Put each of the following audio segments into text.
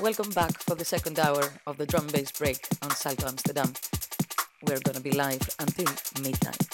Welcome back for the second hour of the drum bass break on Salto Amsterdam. We're gonna be live until midnight.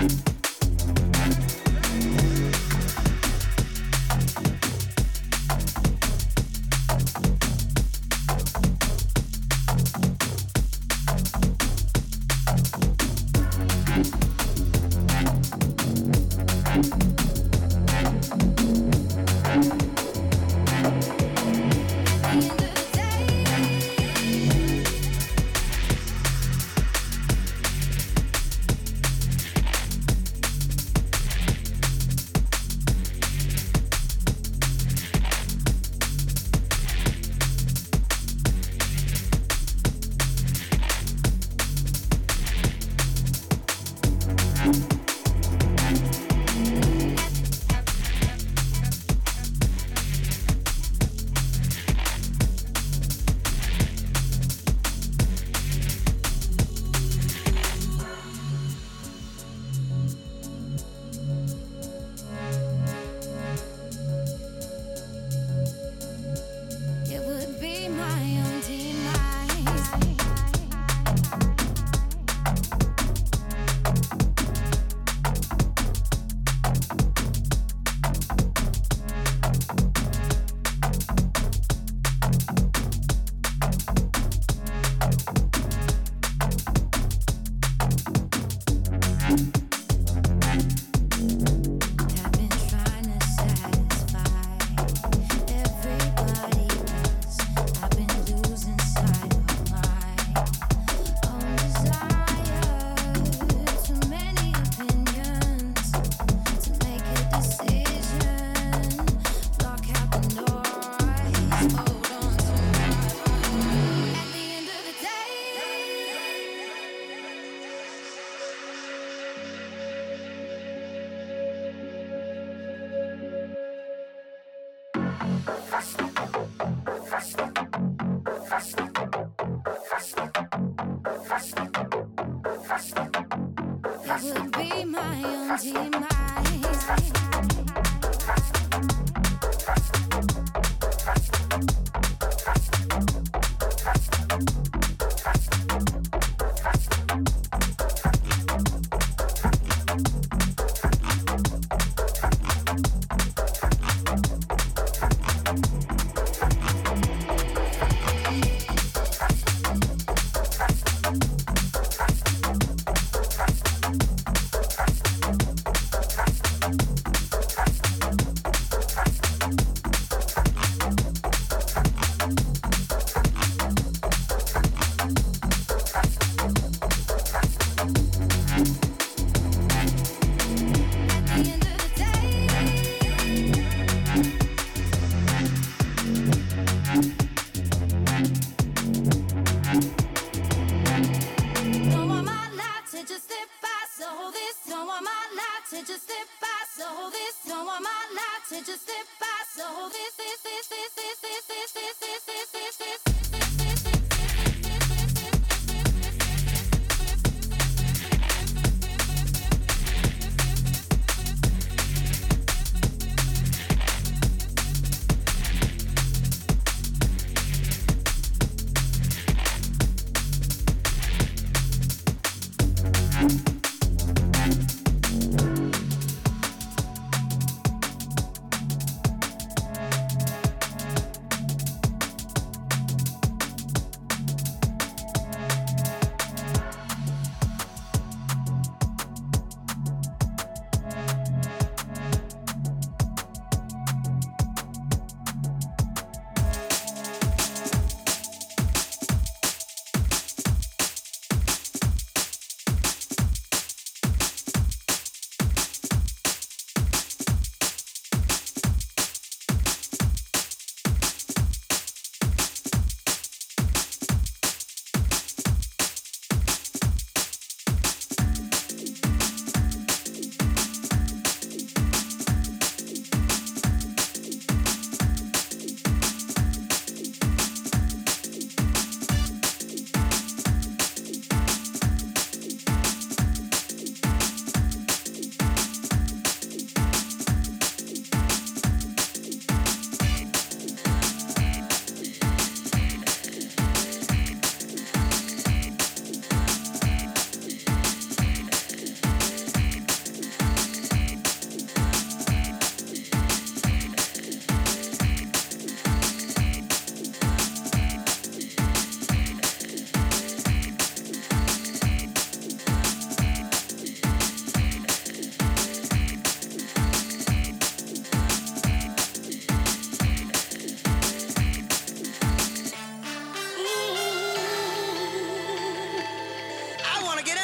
You Oh.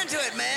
into it, man.